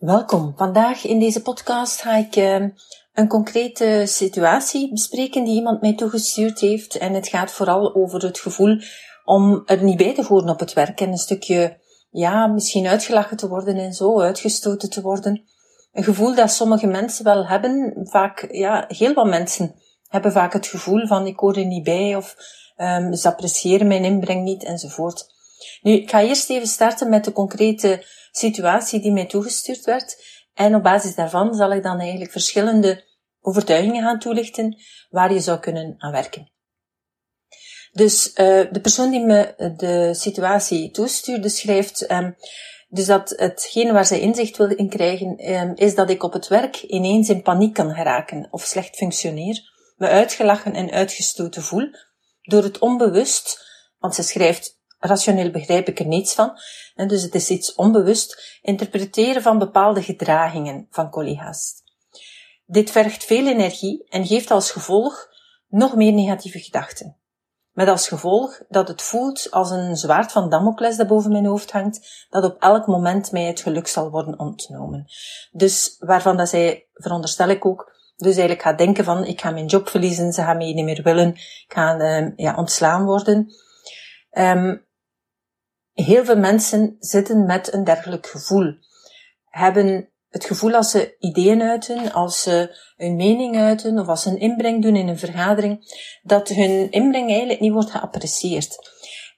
Welkom. Vandaag in deze podcast ga ik uh, een concrete situatie bespreken die iemand mij toegestuurd heeft. En het gaat vooral over het gevoel om er niet bij te horen op het werk en een stukje, ja, misschien uitgelachen te worden en zo, uitgestoten te worden. Een gevoel dat sommige mensen wel hebben, vaak, ja, heel wat mensen hebben vaak het gevoel van ik hoor er niet bij of um, ze appreciëren mijn inbreng niet enzovoort. Nu, ik ga eerst even starten met de concrete situatie die mij toegestuurd werd. En op basis daarvan zal ik dan eigenlijk verschillende overtuigingen gaan toelichten waar je zou kunnen aan werken. Dus uh, de persoon die me de situatie toestuurde schrijft um, dus dat hetgene waar zij inzicht wil in krijgen um, is dat ik op het werk ineens in paniek kan geraken of slecht functioneer, me uitgelachen en uitgestoten voel door het onbewust, want ze schrijft rationeel begrijp ik er niets van. En dus het is iets onbewust interpreteren van bepaalde gedragingen van collega's. Dit vergt veel energie en geeft als gevolg nog meer negatieve gedachten. Met als gevolg dat het voelt als een zwaard van Damocles dat boven mijn hoofd hangt, dat op elk moment mij het geluk zal worden ontnomen. Dus waarvan dat zij, veronderstel ik ook, dus eigenlijk gaat denken van, ik ga mijn job verliezen, ze gaan mij niet meer willen, ik ga uh, ja, ontslaan worden. Um, heel veel mensen zitten met een dergelijk gevoel. Hebben het gevoel als ze ideeën uiten, als ze hun mening uiten of als ze een inbreng doen in een vergadering, dat hun inbreng eigenlijk niet wordt geapprecieerd.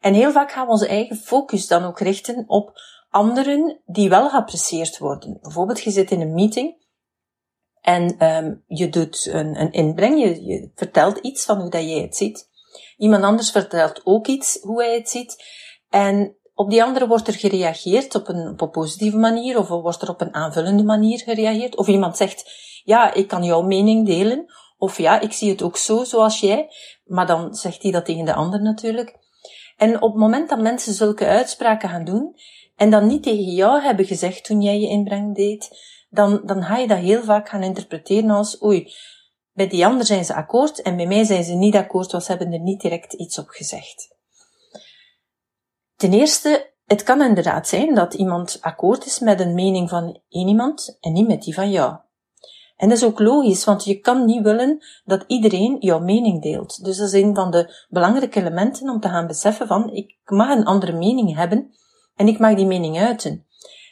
En heel vaak gaan we onze eigen focus dan ook richten op anderen die wel geapprecieerd worden. Bijvoorbeeld, je zit in een meeting en um, je doet een, een inbreng, je, je vertelt iets van hoe dat jij het ziet. Iemand anders vertelt ook iets hoe hij het ziet. En op die andere wordt er gereageerd op een, op een positieve manier of wordt er op een aanvullende manier gereageerd. Of iemand zegt, ja, ik kan jouw mening delen. Of ja, ik zie het ook zo, zoals jij. Maar dan zegt hij dat tegen de ander natuurlijk. En op het moment dat mensen zulke uitspraken gaan doen, en dan niet tegen jou hebben gezegd toen jij je inbreng deed, dan, dan ga je dat heel vaak gaan interpreteren als, oei, bij die ander zijn ze akkoord en bij mij zijn ze niet akkoord, want ze hebben er niet direct iets op gezegd. Ten eerste, het kan inderdaad zijn dat iemand akkoord is met een mening van één iemand en niet met die van jou. En dat is ook logisch, want je kan niet willen dat iedereen jouw mening deelt. Dus dat is een van de belangrijke elementen om te gaan beseffen van, ik mag een andere mening hebben en ik mag die mening uiten.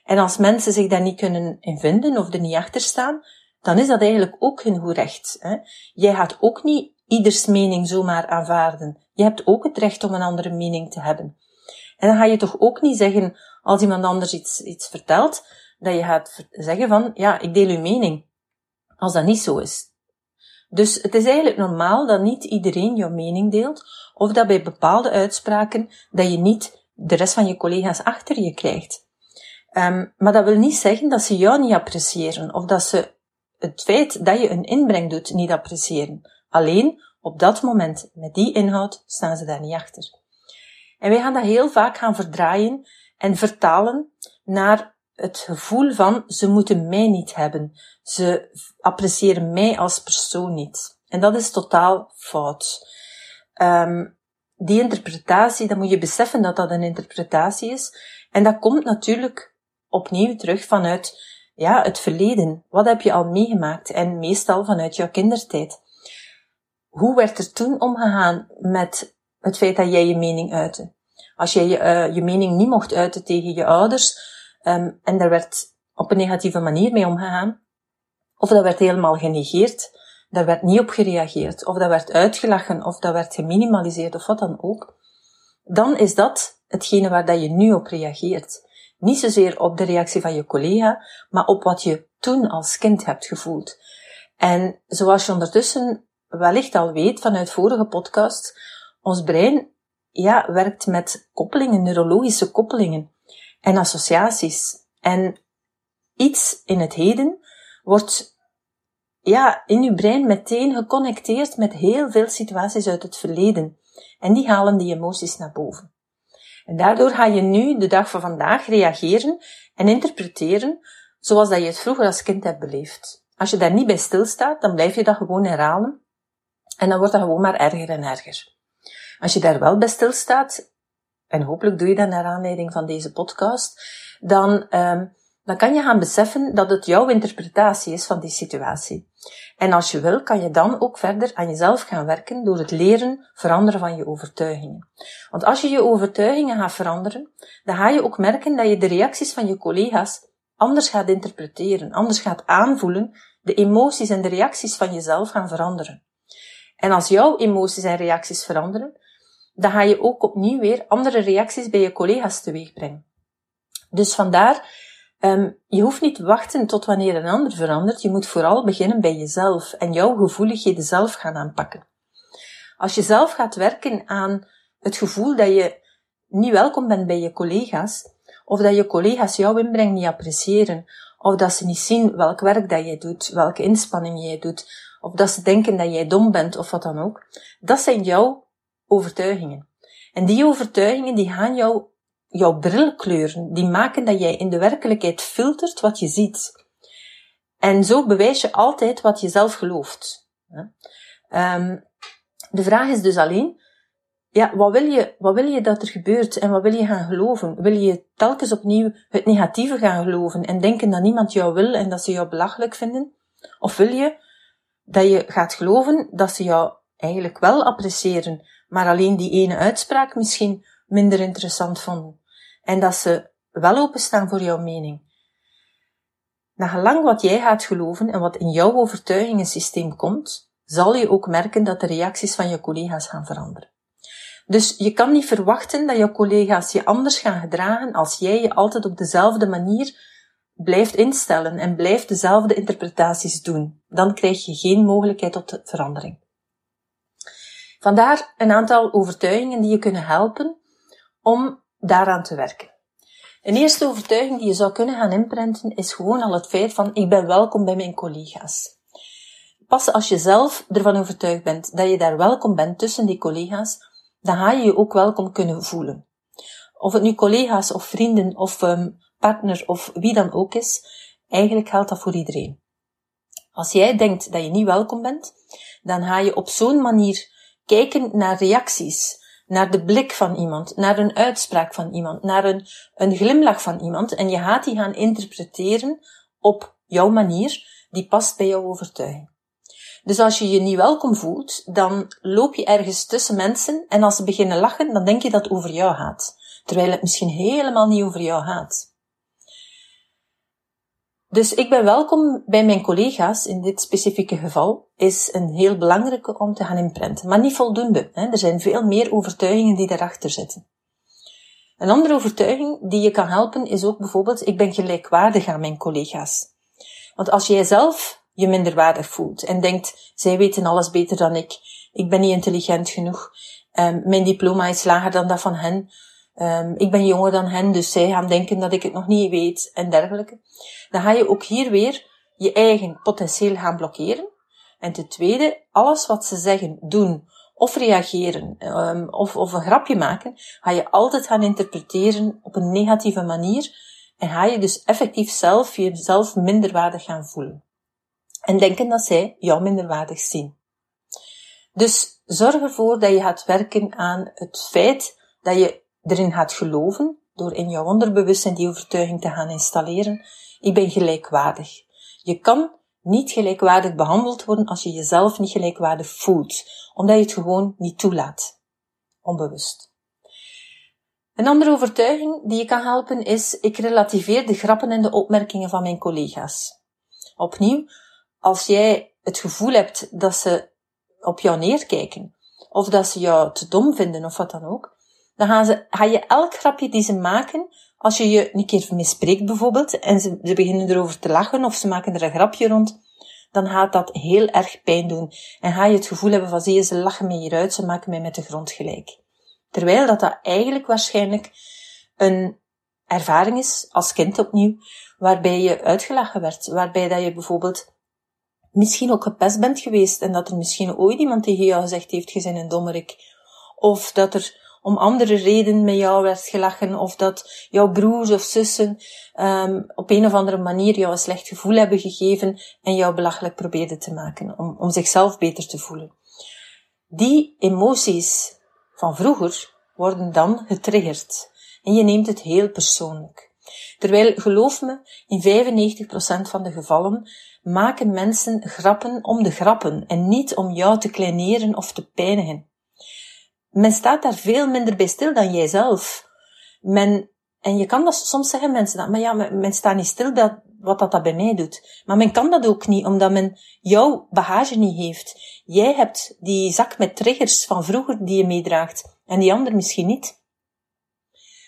En als mensen zich daar niet kunnen in vinden of er niet achter staan, dan is dat eigenlijk ook hun goed recht. Hè? Jij gaat ook niet ieders mening zomaar aanvaarden. Je hebt ook het recht om een andere mening te hebben. En dan ga je toch ook niet zeggen, als iemand anders iets, iets vertelt, dat je gaat zeggen van, ja, ik deel uw mening. Als dat niet zo is. Dus het is eigenlijk normaal dat niet iedereen jouw mening deelt, of dat bij bepaalde uitspraken, dat je niet de rest van je collega's achter je krijgt. Um, maar dat wil niet zeggen dat ze jou niet appreciëren, of dat ze het feit dat je een inbreng doet niet appreciëren. Alleen op dat moment, met die inhoud, staan ze daar niet achter. En wij gaan dat heel vaak gaan verdraaien en vertalen naar het gevoel van ze moeten mij niet hebben. Ze appreciëren mij als persoon niet. En dat is totaal fout. Um, die interpretatie, dan moet je beseffen dat dat een interpretatie is. En dat komt natuurlijk opnieuw terug vanuit ja, het verleden. Wat heb je al meegemaakt? En meestal vanuit jouw kindertijd. Hoe werd er toen omgegaan met het feit dat jij je mening uitte. Als jij je, uh, je mening niet mocht uiten tegen je ouders, um, en daar werd op een negatieve manier mee omgegaan, of dat werd helemaal genegeerd, daar werd niet op gereageerd, of dat werd uitgelachen, of dat werd geminimaliseerd, of wat dan ook, dan is dat hetgene waar dat je nu op reageert. Niet zozeer op de reactie van je collega, maar op wat je toen als kind hebt gevoeld. En zoals je ondertussen wellicht al weet vanuit vorige podcasts, ons brein ja, werkt met koppelingen, neurologische koppelingen en associaties. En iets in het heden wordt ja, in je brein meteen geconnecteerd met heel veel situaties uit het verleden. En die halen die emoties naar boven. En daardoor ga je nu, de dag van vandaag, reageren en interpreteren zoals dat je het vroeger als kind hebt beleefd. Als je daar niet bij stilstaat, dan blijf je dat gewoon herhalen. En dan wordt dat gewoon maar erger en erger. Als je daar wel bij stilstaat, en hopelijk doe je dat naar aanleiding van deze podcast, dan, um, dan kan je gaan beseffen dat het jouw interpretatie is van die situatie. En als je wil, kan je dan ook verder aan jezelf gaan werken door het leren veranderen van je overtuigingen. Want als je je overtuigingen gaat veranderen, dan ga je ook merken dat je de reacties van je collega's anders gaat interpreteren, anders gaat aanvoelen, de emoties en de reacties van jezelf gaan veranderen. En als jouw emoties en reacties veranderen, dan ga je ook opnieuw weer andere reacties bij je collega's teweeg brengen. Dus vandaar, um, je hoeft niet te wachten tot wanneer een ander verandert. Je moet vooral beginnen bij jezelf en jouw gevoeligheden zelf gaan aanpakken. Als je zelf gaat werken aan het gevoel dat je niet welkom bent bij je collega's, of dat je collega's jouw inbreng niet appreciëren, of dat ze niet zien welk werk dat jij doet, welke inspanning jij doet, of dat ze denken dat jij dom bent, of wat dan ook, dat zijn jouw overtuigingen. En die overtuigingen die gaan jou, jouw bril kleuren, die maken dat jij in de werkelijkheid filtert wat je ziet. En zo bewijs je altijd wat je zelf gelooft. Um, de vraag is dus alleen, ja, wat wil je, wat wil je dat er gebeurt en wat wil je gaan geloven? Wil je telkens opnieuw het negatieve gaan geloven en denken dat niemand jou wil en dat ze jou belachelijk vinden? Of wil je dat je gaat geloven dat ze jou eigenlijk wel appreciëren, maar alleen die ene uitspraak misschien minder interessant vonden. En dat ze wel openstaan voor jouw mening. Na gelang wat jij gaat geloven en wat in jouw overtuigingensysteem komt, zal je ook merken dat de reacties van je collega's gaan veranderen. Dus je kan niet verwachten dat je collega's je anders gaan gedragen als jij je altijd op dezelfde manier blijft instellen en blijft dezelfde interpretaties doen. Dan krijg je geen mogelijkheid tot verandering. Vandaar een aantal overtuigingen die je kunnen helpen om daaraan te werken. Een eerste overtuiging die je zou kunnen gaan inprenten is gewoon al het feit van ik ben welkom bij mijn collega's. Pas als je zelf ervan overtuigd bent dat je daar welkom bent tussen die collega's, dan ga je je ook welkom kunnen voelen. Of het nu collega's of vrienden of um, partner of wie dan ook is, eigenlijk geldt dat voor iedereen. Als jij denkt dat je niet welkom bent, dan ga je op zo'n manier kijken naar reacties, naar de blik van iemand, naar een uitspraak van iemand, naar een, een glimlach van iemand en je gaat die gaan interpreteren op jouw manier, die past bij jouw overtuiging. Dus als je je niet welkom voelt, dan loop je ergens tussen mensen en als ze beginnen lachen, dan denk je dat het over jou gaat. Terwijl het misschien helemaal niet over jou gaat. Dus ik ben welkom bij mijn collega's in dit specifieke geval, is een heel belangrijke om te gaan inprenten. Maar niet voldoende. Hè. Er zijn veel meer overtuigingen die daarachter zitten. Een andere overtuiging die je kan helpen is ook bijvoorbeeld, ik ben gelijkwaardig aan mijn collega's. Want als jij zelf je minderwaardig voelt en denkt, zij weten alles beter dan ik, ik ben niet intelligent genoeg, um, mijn diploma is lager dan dat van hen, um, ik ben jonger dan hen, dus zij gaan denken dat ik het nog niet weet en dergelijke. Dan ga je ook hier weer je eigen potentieel gaan blokkeren. En ten tweede, alles wat ze zeggen, doen of reageren um, of, of een grapje maken, ga je altijd gaan interpreteren op een negatieve manier en ga je dus effectief zelf jezelf minderwaardig gaan voelen. En denken dat zij jou minderwaardig zien. Dus zorg ervoor dat je gaat werken aan het feit dat je erin gaat geloven, door in jouw onderbewustzijn die overtuiging te gaan installeren, ik ben gelijkwaardig. Je kan niet gelijkwaardig behandeld worden als je jezelf niet gelijkwaardig voelt, omdat je het gewoon niet toelaat. Onbewust. Een andere overtuiging die je kan helpen is, ik relativeer de grappen en de opmerkingen van mijn collega's. Opnieuw, als jij het gevoel hebt dat ze op jou neerkijken, of dat ze jou te dom vinden of wat dan ook, dan gaan ze, ga je elk grapje die ze maken, als je je een keer mispreekt bijvoorbeeld, en ze, beginnen erover te lachen of ze maken er een grapje rond, dan gaat dat heel erg pijn doen. En ga je het gevoel hebben van, zie je, ze lachen me hieruit, ze maken mij met de grond gelijk. Terwijl dat dat eigenlijk waarschijnlijk een ervaring is, als kind opnieuw, waarbij je uitgelachen werd, waarbij dat je bijvoorbeeld misschien ook gepest bent geweest en dat er misschien ooit iemand tegen jou gezegd heeft, je bent een dommerik. Of dat er om andere redenen met jou werd gelachen, of dat jouw broers of zussen um, op een of andere manier jou een slecht gevoel hebben gegeven en jou belachelijk probeerden te maken, om, om zichzelf beter te voelen. Die emoties van vroeger worden dan getriggerd en je neemt het heel persoonlijk. Terwijl, geloof me, in 95% van de gevallen maken mensen grappen om de grappen en niet om jou te kleineren of te pijnigen. Men staat daar veel minder bij stil dan jijzelf. Men, en je kan dat soms zeggen mensen dat, maar ja, men, staat niet stil dat, wat dat, dat bij mij doet. Maar men kan dat ook niet, omdat men jouw bagage niet heeft. Jij hebt die zak met triggers van vroeger die je meedraagt, en die ander misschien niet.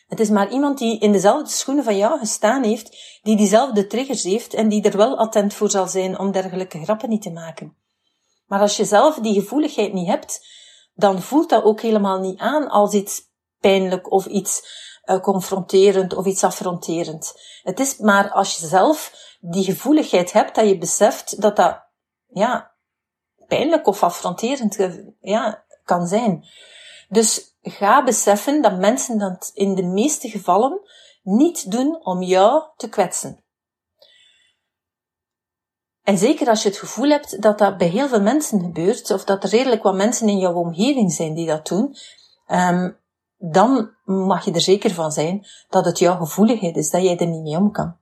Het is maar iemand die in dezelfde schoenen van jou gestaan heeft, die diezelfde triggers heeft en die er wel attent voor zal zijn om dergelijke grappen niet te maken. Maar als je zelf die gevoeligheid niet hebt, dan voelt dat ook helemaal niet aan als iets pijnlijk of iets uh, confronterend of iets affronterend. Het is maar als je zelf die gevoeligheid hebt dat je beseft dat dat, ja, pijnlijk of affronterend ja, kan zijn. Dus ga beseffen dat mensen dat in de meeste gevallen niet doen om jou te kwetsen. En zeker als je het gevoel hebt dat dat bij heel veel mensen gebeurt, of dat er redelijk wat mensen in jouw omgeving zijn die dat doen, um, dan mag je er zeker van zijn dat het jouw gevoeligheid is, dat jij er niet mee om kan.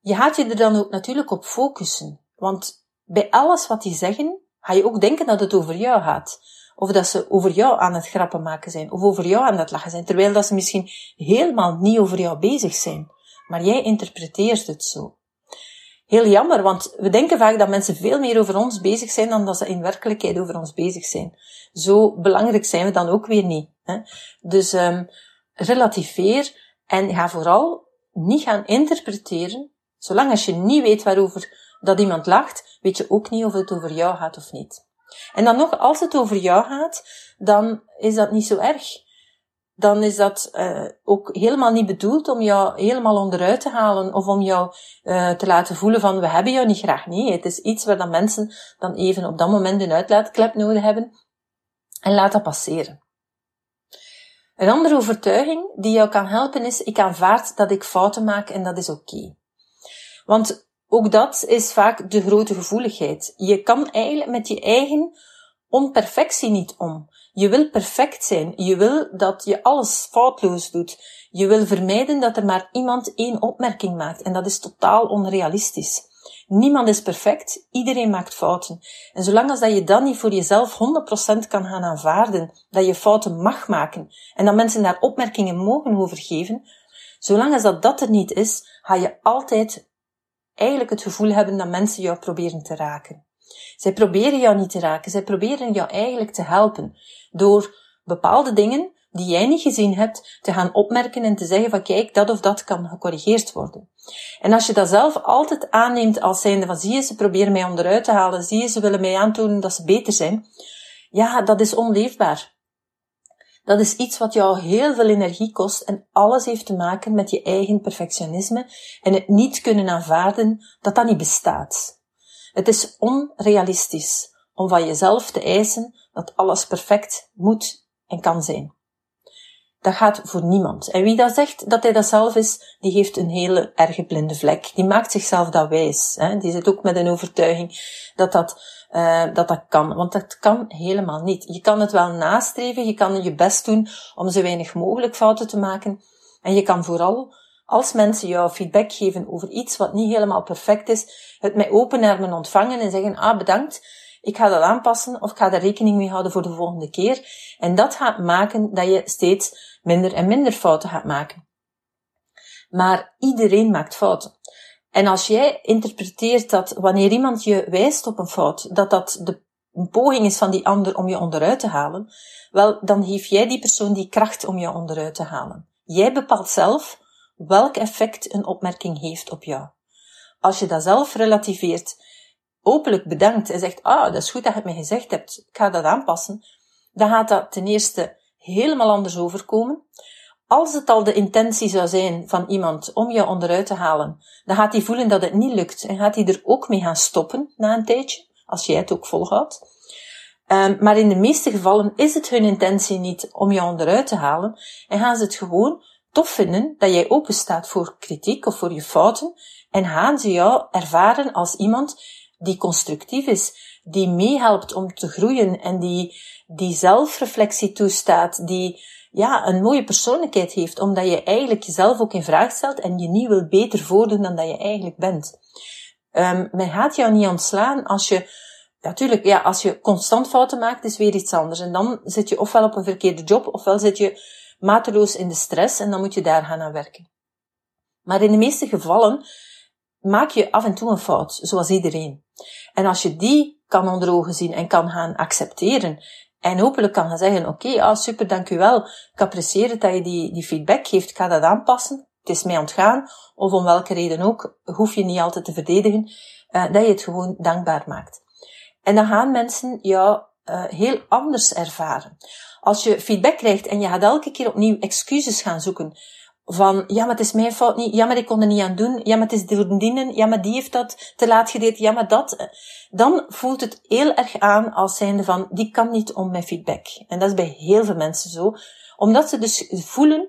Je gaat je er dan ook natuurlijk op focussen, want bij alles wat die zeggen, ga je ook denken dat het over jou gaat. Of dat ze over jou aan het grappen maken zijn. Of over jou aan het lachen zijn. Terwijl dat ze misschien helemaal niet over jou bezig zijn. Maar jij interpreteert het zo. Heel jammer, want we denken vaak dat mensen veel meer over ons bezig zijn dan dat ze in werkelijkheid over ons bezig zijn. Zo belangrijk zijn we dan ook weer niet. Hè? Dus um, relativeer en ga vooral niet gaan interpreteren. Zolang als je niet weet waarover dat iemand lacht, weet je ook niet of het over jou gaat of niet. En dan nog, als het over jou gaat, dan is dat niet zo erg. Dan is dat uh, ook helemaal niet bedoeld om jou helemaal onderuit te halen of om jou uh, te laten voelen van we hebben jou niet graag. Nee, het is iets waar dan mensen dan even op dat moment een uitlaatklep nodig hebben. En laat dat passeren. Een andere overtuiging die jou kan helpen is, ik aanvaard dat ik fouten maak en dat is oké. Want ook dat is vaak de grote gevoeligheid. Je kan eigenlijk met je eigen onperfectie niet om. Je wil perfect zijn. Je wil dat je alles foutloos doet. Je wil vermijden dat er maar iemand één opmerking maakt. En dat is totaal onrealistisch. Niemand is perfect. Iedereen maakt fouten. En zolang als dat je dan niet voor jezelf 100% kan gaan aanvaarden, dat je fouten mag maken en dat mensen daar opmerkingen mogen over geven, zolang als dat dat er niet is, ga je altijd eigenlijk het gevoel hebben dat mensen jou proberen te raken. Zij proberen jou niet te raken, zij proberen jou eigenlijk te helpen door bepaalde dingen die jij niet gezien hebt, te gaan opmerken en te zeggen van kijk, dat of dat kan gecorrigeerd worden. En als je dat zelf altijd aanneemt als zijnde van zie je, ze proberen mij onderuit te halen, zie je, ze willen mij aantonen dat ze beter zijn, ja, dat is onleefbaar. Dat is iets wat jou heel veel energie kost en alles heeft te maken met je eigen perfectionisme en het niet kunnen aanvaarden dat dat niet bestaat. Het is onrealistisch om van jezelf te eisen dat alles perfect moet en kan zijn. Dat gaat voor niemand. En wie dat zegt dat hij dat zelf is, die heeft een hele erge blinde vlek. Die maakt zichzelf dat wijs. Hè? Die zit ook met een overtuiging dat dat uh, dat dat kan. Want dat kan helemaal niet. Je kan het wel nastreven, je kan je best doen om zo weinig mogelijk fouten te maken. En je kan vooral, als mensen jou feedback geven over iets wat niet helemaal perfect is, het met open armen ontvangen en zeggen, ah bedankt, ik ga dat aanpassen of ik ga daar rekening mee houden voor de volgende keer. En dat gaat maken dat je steeds minder en minder fouten gaat maken. Maar iedereen maakt fouten. En als jij interpreteert dat wanneer iemand je wijst op een fout, dat dat de een poging is van die ander om je onderuit te halen, wel, dan geef jij die persoon die kracht om je onderuit te halen. Jij bepaalt zelf welk effect een opmerking heeft op jou. Als je dat zelf relativeert, openlijk bedankt en zegt, ah, dat is goed dat je het mij gezegd hebt, ik ga dat aanpassen, dan gaat dat ten eerste helemaal anders overkomen als het al de intentie zou zijn van iemand om je onderuit te halen, dan gaat hij voelen dat het niet lukt en gaat hij er ook mee gaan stoppen na een tijdje, als jij het ook volhoudt. Um, maar in de meeste gevallen is het hun intentie niet om je onderuit te halen en gaan ze het gewoon tof vinden dat jij open staat voor kritiek of voor je fouten en gaan ze jou ervaren als iemand die constructief is, die meehelpt om te groeien en die, die zelfreflectie toestaat, die ja, een mooie persoonlijkheid heeft, omdat je eigenlijk jezelf ook in vraag stelt en je niet wil beter voordoen dan dat je eigenlijk bent. Um, men gaat jou niet ontslaan als je, natuurlijk, ja, als je constant fouten maakt, is weer iets anders. En dan zit je ofwel op een verkeerde job, ofwel zit je mateloos in de stress en dan moet je daar gaan aan werken. Maar in de meeste gevallen maak je af en toe een fout, zoals iedereen. En als je die kan onder ogen zien en kan gaan accepteren en hopelijk kan gaan zeggen, oké, okay, ah, super, dank u wel. Ik apprecieer het dat je die, die feedback geeft. Ik ga dat aanpassen. Het is mij ontgaan. Of om welke reden ook, hoef je niet altijd te verdedigen. Uh, dat je het gewoon dankbaar maakt. En dan gaan mensen jou uh, heel anders ervaren. Als je feedback krijgt en je gaat elke keer opnieuw excuses gaan zoeken, van, ja, maar het is mijn fout niet, ja, maar ik kon er niet aan doen, ja, maar het is de verdienen, ja, maar die heeft dat te laat gedeeld, ja, maar dat, dan voelt het heel erg aan als zijnde van, die kan niet om mijn feedback. En dat is bij heel veel mensen zo. Omdat ze dus voelen,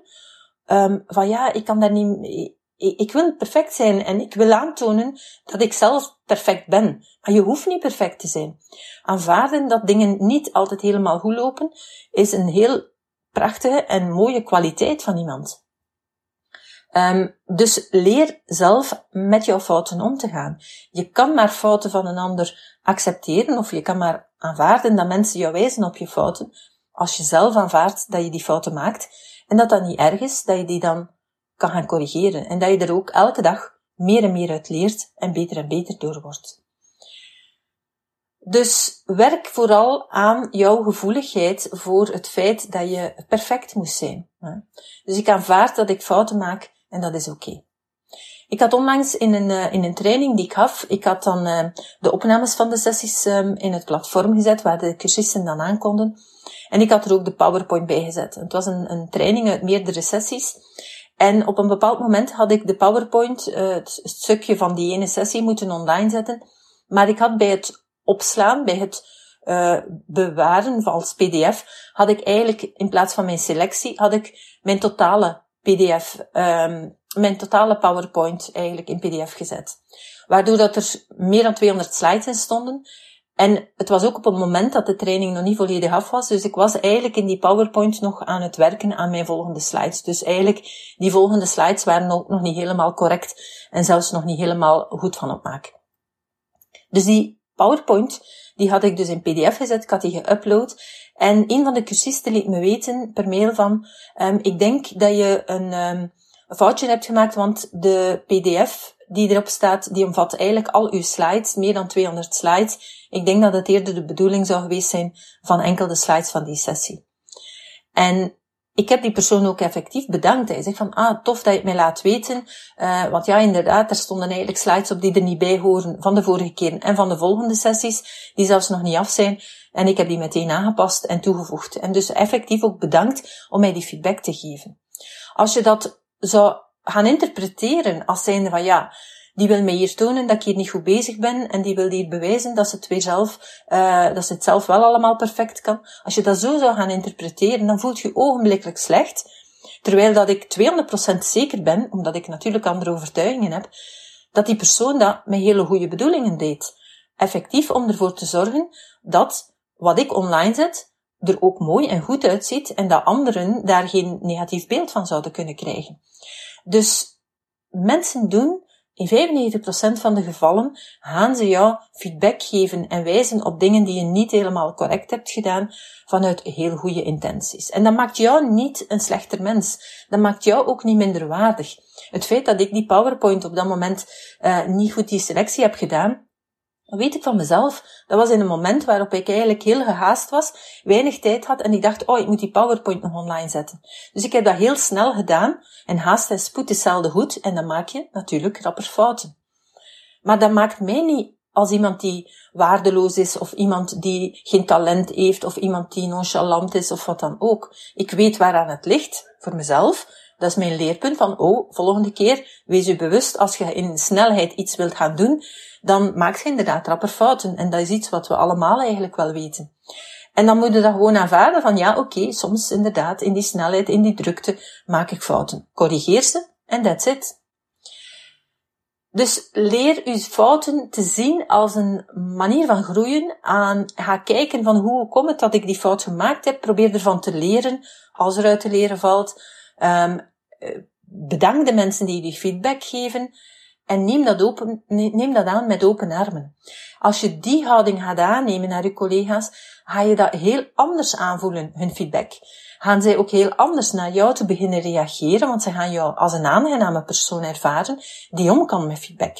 um, van ja, ik kan daar niet, ik wil perfect zijn en ik wil aantonen dat ik zelf perfect ben. Maar je hoeft niet perfect te zijn. Aanvaarden dat dingen niet altijd helemaal goed lopen, is een heel prachtige en mooie kwaliteit van iemand. Um, dus leer zelf met jouw fouten om te gaan. Je kan maar fouten van een ander accepteren of je kan maar aanvaarden dat mensen jou wijzen op je fouten. Als je zelf aanvaardt dat je die fouten maakt en dat dat niet erg is, dat je die dan kan gaan corrigeren en dat je er ook elke dag meer en meer uit leert en beter en beter door wordt. Dus werk vooral aan jouw gevoeligheid voor het feit dat je perfect moest zijn. Dus ik aanvaard dat ik fouten maak en dat is oké. Ik had onlangs in een, uh, in een training die ik gaf, ik had dan uh, de opnames van de sessies um, in het platform gezet, waar de cursisten dan aankonden. En ik had er ook de PowerPoint bij gezet. Het was een, een training uit meerdere sessies. En op een bepaald moment had ik de PowerPoint, uh, het stukje van die ene sessie, moeten online zetten. Maar ik had bij het opslaan, bij het uh, bewaren als pdf, had ik eigenlijk in plaats van mijn selectie, had ik mijn totale pdf, um, mijn totale PowerPoint eigenlijk in pdf gezet. Waardoor dat er meer dan 200 slides in stonden. En het was ook op het moment dat de training nog niet volledig af was. Dus ik was eigenlijk in die PowerPoint nog aan het werken aan mijn volgende slides. Dus eigenlijk, die volgende slides waren ook nog niet helemaal correct en zelfs nog niet helemaal goed van opmaak. Dus die PowerPoint, die had ik dus in pdf gezet, ik had die geüpload. En een van de cursisten liet me weten per mail van, um, ik denk dat je een, een foutje hebt gemaakt, want de pdf die erop staat, die omvat eigenlijk al uw slides, meer dan 200 slides. Ik denk dat het eerder de bedoeling zou geweest zijn van enkel de slides van die sessie. En ik heb die persoon ook effectief bedankt. Hij zegt van, ah, tof dat je het mij laat weten. Uh, want ja, inderdaad, er stonden eigenlijk slides op die er niet bij horen van de vorige keer en van de volgende sessies, die zelfs nog niet af zijn. En ik heb die meteen aangepast en toegevoegd. En dus effectief ook bedankt om mij die feedback te geven. Als je dat zou gaan interpreteren als zijnde van, ja, die wil mij hier tonen dat ik hier niet goed bezig ben en die wil hier bewijzen dat ze het weer zelf, uh, dat ze het zelf wel allemaal perfect kan. Als je dat zo zou gaan interpreteren, dan voelt je ogenblikkelijk slecht. Terwijl dat ik 200% zeker ben, omdat ik natuurlijk andere overtuigingen heb, dat die persoon dat met hele goede bedoelingen deed. Effectief om ervoor te zorgen dat wat ik online zet, er ook mooi en goed uitziet en dat anderen daar geen negatief beeld van zouden kunnen krijgen. Dus mensen doen in 95% van de gevallen gaan ze jou feedback geven en wijzen op dingen die je niet helemaal correct hebt gedaan vanuit heel goede intenties. En dat maakt jou niet een slechter mens. Dat maakt jou ook niet minder waardig. Het feit dat ik die PowerPoint op dat moment uh, niet goed die selectie heb gedaan, weet ik van mezelf. Dat was in een moment waarop ik eigenlijk heel gehaast was, weinig tijd had en ik dacht, oh, ik moet die PowerPoint nog online zetten. Dus ik heb dat heel snel gedaan en haast en spoed is zelden goed en dan maak je natuurlijk rapper fouten. Maar dat maakt mij niet als iemand die waardeloos is, of iemand die geen talent heeft, of iemand die nonchalant is, of wat dan ook. Ik weet waaraan het ligt, voor mezelf. Dat is mijn leerpunt van, oh, volgende keer, wees je bewust, als je in snelheid iets wilt gaan doen, dan maak je inderdaad rapper fouten. En dat is iets wat we allemaal eigenlijk wel weten. En dan moet je dat gewoon aanvaarden van, ja, oké, soms inderdaad, in die snelheid, in die drukte, maak ik fouten. Corrigeer ze, en that's it. Dus leer uw fouten te zien als een manier van groeien. Aan, ga kijken van hoe komt het dat ik die fout gemaakt heb. Probeer ervan te leren, als er uit te leren valt. Um, bedank de mensen die je feedback geven. En neem dat, open, neem dat aan met open armen. Als je die houding gaat aannemen naar je collega's, ga je dat heel anders aanvoelen, hun feedback. Gaan zij ook heel anders naar jou te beginnen reageren, want ze gaan jou als een aangename persoon ervaren die om kan met feedback.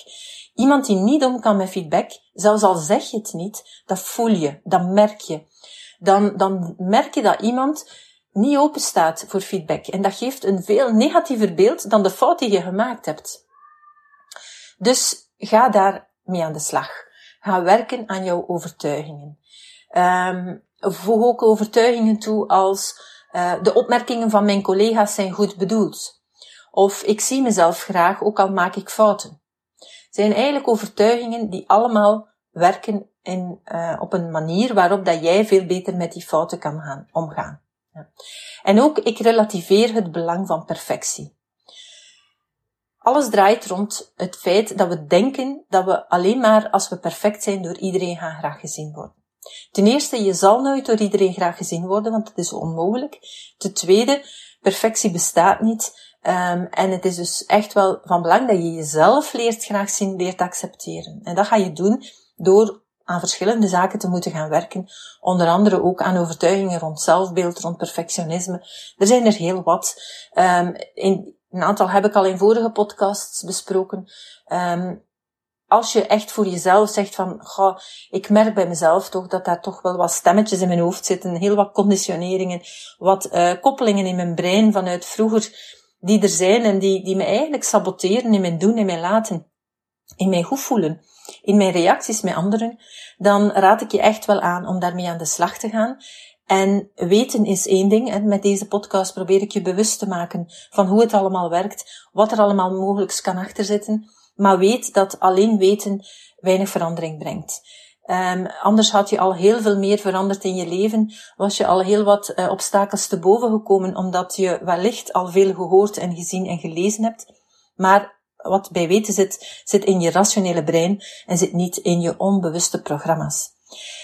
Iemand die niet om kan met feedback, zelfs al zeg je het niet, dat voel je, dat merk je. Dan, dan merk je dat iemand niet open staat voor feedback. En dat geeft een veel negatiever beeld dan de fout die je gemaakt hebt. Dus ga daar mee aan de slag. Ga werken aan jouw overtuigingen. Um, voeg ook overtuigingen toe als uh, de opmerkingen van mijn collega's zijn goed bedoeld. Of ik zie mezelf graag, ook al maak ik fouten. Zijn eigenlijk overtuigingen die allemaal werken in, uh, op een manier waarop dat jij veel beter met die fouten kan gaan, omgaan. En ook, ik relativeer het belang van perfectie. Alles draait rond het feit dat we denken dat we alleen maar als we perfect zijn door iedereen gaan graag gezien worden. Ten eerste, je zal nooit door iedereen graag gezien worden, want dat is onmogelijk. Ten tweede, perfectie bestaat niet. Um, en het is dus echt wel van belang dat je jezelf leert graag zien, leert accepteren. En dat ga je doen door aan verschillende zaken te moeten gaan werken. Onder andere ook aan overtuigingen rond zelfbeeld, rond perfectionisme. Er zijn er heel wat. Um, in, een aantal heb ik al in vorige podcasts besproken. Um, als je echt voor jezelf zegt van, goh, ik merk bij mezelf toch dat daar toch wel wat stemmetjes in mijn hoofd zitten, heel wat conditioneringen, wat uh, koppelingen in mijn brein vanuit vroeger die er zijn en die, die me eigenlijk saboteren in mijn doen, in mijn laten, in mijn goed voelen, in mijn reacties met anderen, dan raad ik je echt wel aan om daarmee aan de slag te gaan. En weten is één ding. En met deze podcast probeer ik je bewust te maken van hoe het allemaal werkt, wat er allemaal mogelijk kan achterzitten. Maar weet dat alleen weten weinig verandering brengt. Um, anders had je al heel veel meer veranderd in je leven. Was je al heel wat uh, obstakels te boven gekomen, omdat je wellicht al veel gehoord en gezien en gelezen hebt. Maar wat bij weten zit, zit in je rationele brein en zit niet in je onbewuste programma's.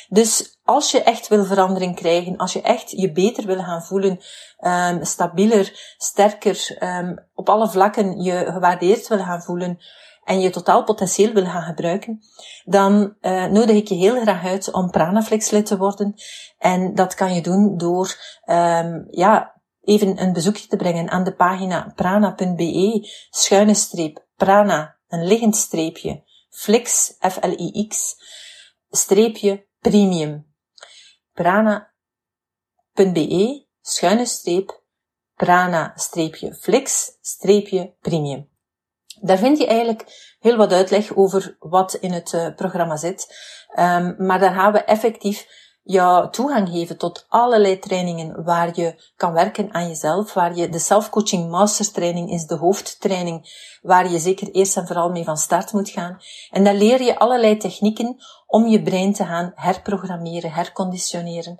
Dus als je echt wil verandering krijgen, als je echt je beter wil gaan voelen, um, stabieler, sterker, um, op alle vlakken je gewaardeerd wil gaan voelen, en je totaal potentieel wil gaan gebruiken, dan uh, nodig ik je heel graag uit om Pranaflex lid te worden. En dat kan je doen door um, ja, even een bezoekje te brengen aan de pagina prana.be, schuine streep, prana, een liggend streepje, flix, F-L-I-X, streepje, premium. prana.be, schuine streep, prana, streepje, flix, streepje, premium. Daar vind je eigenlijk heel wat uitleg over wat in het uh, programma zit. Um, maar daar gaan we effectief jou toegang geven tot allerlei trainingen waar je kan werken aan jezelf, waar je de self-coaching mastertraining is de hoofdtraining, waar je zeker eerst en vooral mee van start moet gaan. En daar leer je allerlei technieken om je brein te gaan herprogrammeren, herconditioneren,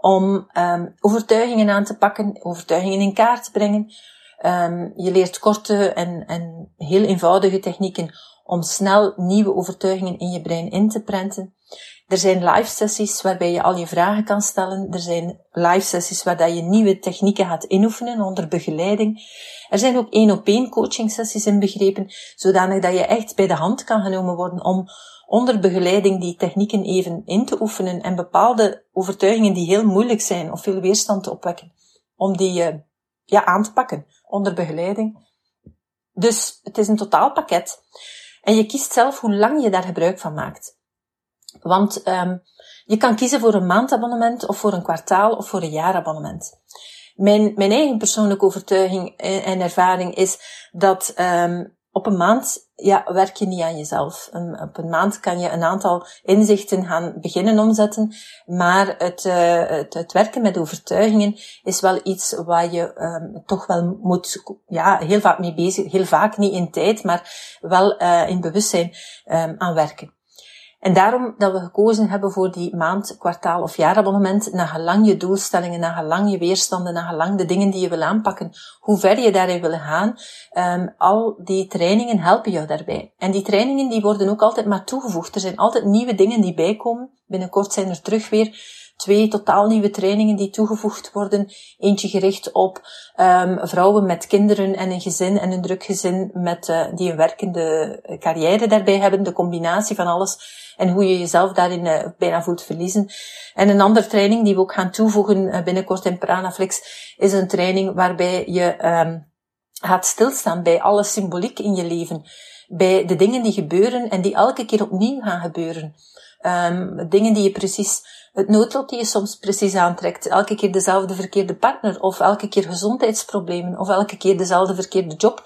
om um, overtuigingen aan te pakken, overtuigingen in kaart te brengen, Um, je leert korte en, en heel eenvoudige technieken om snel nieuwe overtuigingen in je brein in te prenten. Er zijn live sessies waarbij je al je vragen kan stellen. Er zijn live sessies waar je nieuwe technieken gaat inoefenen onder begeleiding. Er zijn ook één op één coaching sessies inbegrepen, zodanig dat je echt bij de hand kan genomen worden om onder begeleiding die technieken even in te oefenen en bepaalde overtuigingen die heel moeilijk zijn of veel weerstand te opwekken, om die uh, ja, aan te pakken onder begeleiding. Dus het is een totaalpakket. En je kiest zelf hoe lang je daar gebruik van maakt. Want um, je kan kiezen voor een maandabonnement of voor een kwartaal of voor een jaarabonnement. Mijn, mijn eigen persoonlijke overtuiging en ervaring is dat um, op een maand ja, werk je niet aan jezelf. op een maand kan je een aantal inzichten gaan beginnen omzetten, maar het, uh, het, het, werken met overtuigingen is wel iets waar je um, toch wel moet, ja, heel vaak mee bezig, heel vaak niet in tijd, maar wel uh, in bewustzijn um, aan werken. En daarom dat we gekozen hebben voor die maand, kwartaal of jaarabonnement, naar gelang je doelstellingen, naar gelang je weerstanden, naar gelang de dingen die je wil aanpakken, hoe ver je daarin wil gaan, um, al die trainingen helpen jou daarbij. En die trainingen die worden ook altijd maar toegevoegd. Er zijn altijd nieuwe dingen die bijkomen. Binnenkort zijn er terug weer twee totaal nieuwe trainingen die toegevoegd worden. Eentje gericht op um, vrouwen met kinderen en een gezin en een druk gezin met, uh, die een werkende carrière daarbij hebben. De combinatie van alles en hoe je jezelf daarin uh, bijna voelt verliezen. En een andere training die we ook gaan toevoegen binnenkort in Pranaflix is een training waarbij je um, gaat stilstaan bij alle symboliek in je leven. Bij de dingen die gebeuren en die elke keer opnieuw gaan gebeuren. Um, dingen die je precies het noodlot die je soms precies aantrekt. Elke keer dezelfde verkeerde partner, of elke keer gezondheidsproblemen, of elke keer dezelfde verkeerde job.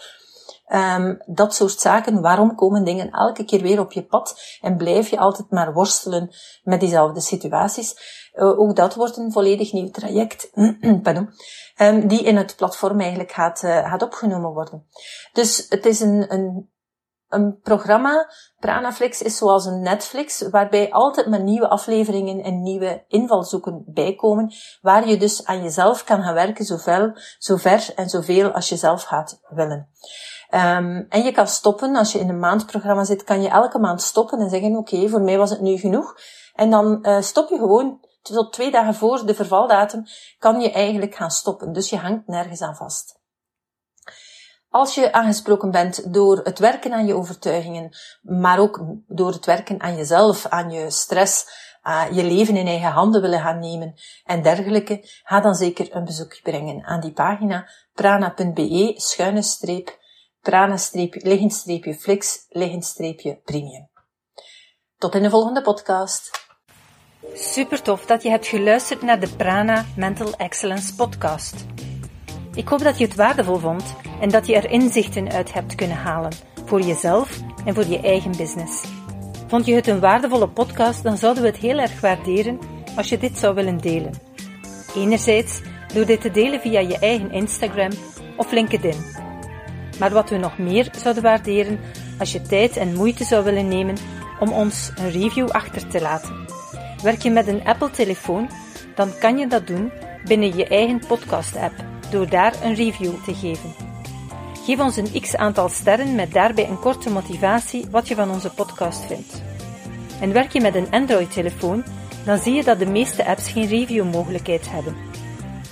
Um, dat soort zaken. Waarom komen dingen elke keer weer op je pad en blijf je altijd maar worstelen met diezelfde situaties? Uh, ook dat wordt een volledig nieuw traject, pardon, um, die in het platform eigenlijk gaat, uh, gaat opgenomen worden. Dus het is een, een een programma, Pranaflix, is zoals een Netflix, waarbij altijd maar nieuwe afleveringen en nieuwe invalshoeken bijkomen, waar je dus aan jezelf kan gaan werken, zoveel, zo ver en zoveel als je zelf gaat willen. Um, en je kan stoppen, als je in een maandprogramma zit, kan je elke maand stoppen en zeggen, oké, voor mij was het nu genoeg. En dan uh, stop je gewoon tot twee dagen voor de vervaldatum, kan je eigenlijk gaan stoppen. Dus je hangt nergens aan vast. Als je aangesproken bent door het werken aan je overtuigingen, maar ook door het werken aan jezelf, aan je stress, je leven in eigen handen willen gaan nemen en dergelijke, ga dan zeker een bezoek brengen aan die pagina prana.be schuine streep prana liggend streepje flix streepje premium. Tot in de volgende podcast. Super tof dat je hebt geluisterd naar de Prana Mental Excellence podcast. Ik hoop dat je het waardevol vond en dat je er inzichten uit hebt kunnen halen voor jezelf en voor je eigen business. Vond je het een waardevolle podcast, dan zouden we het heel erg waarderen als je dit zou willen delen. Enerzijds door dit te delen via je eigen Instagram of LinkedIn. Maar wat we nog meer zouden waarderen als je tijd en moeite zou willen nemen om ons een review achter te laten. Werk je met een Apple-telefoon, dan kan je dat doen binnen je eigen podcast-app door daar een review te geven. Geef ons een x aantal sterren met daarbij een korte motivatie wat je van onze podcast vindt. En werk je met een Android-telefoon, dan zie je dat de meeste apps geen review-mogelijkheid hebben.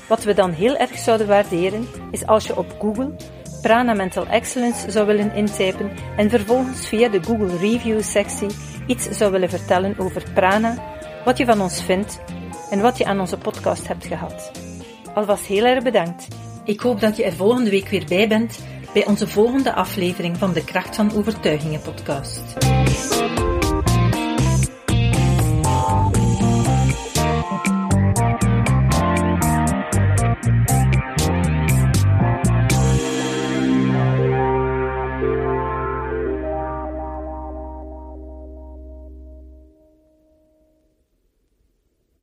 Wat we dan heel erg zouden waarderen, is als je op Google Prana Mental Excellence zou willen intypen en vervolgens via de Google Review sectie iets zou willen vertellen over Prana, wat je van ons vindt en wat je aan onze podcast hebt gehad. Alvast heel erg bedankt. Ik hoop dat je er volgende week weer bij bent bij onze volgende aflevering van de Kracht van Overtuigingen podcast.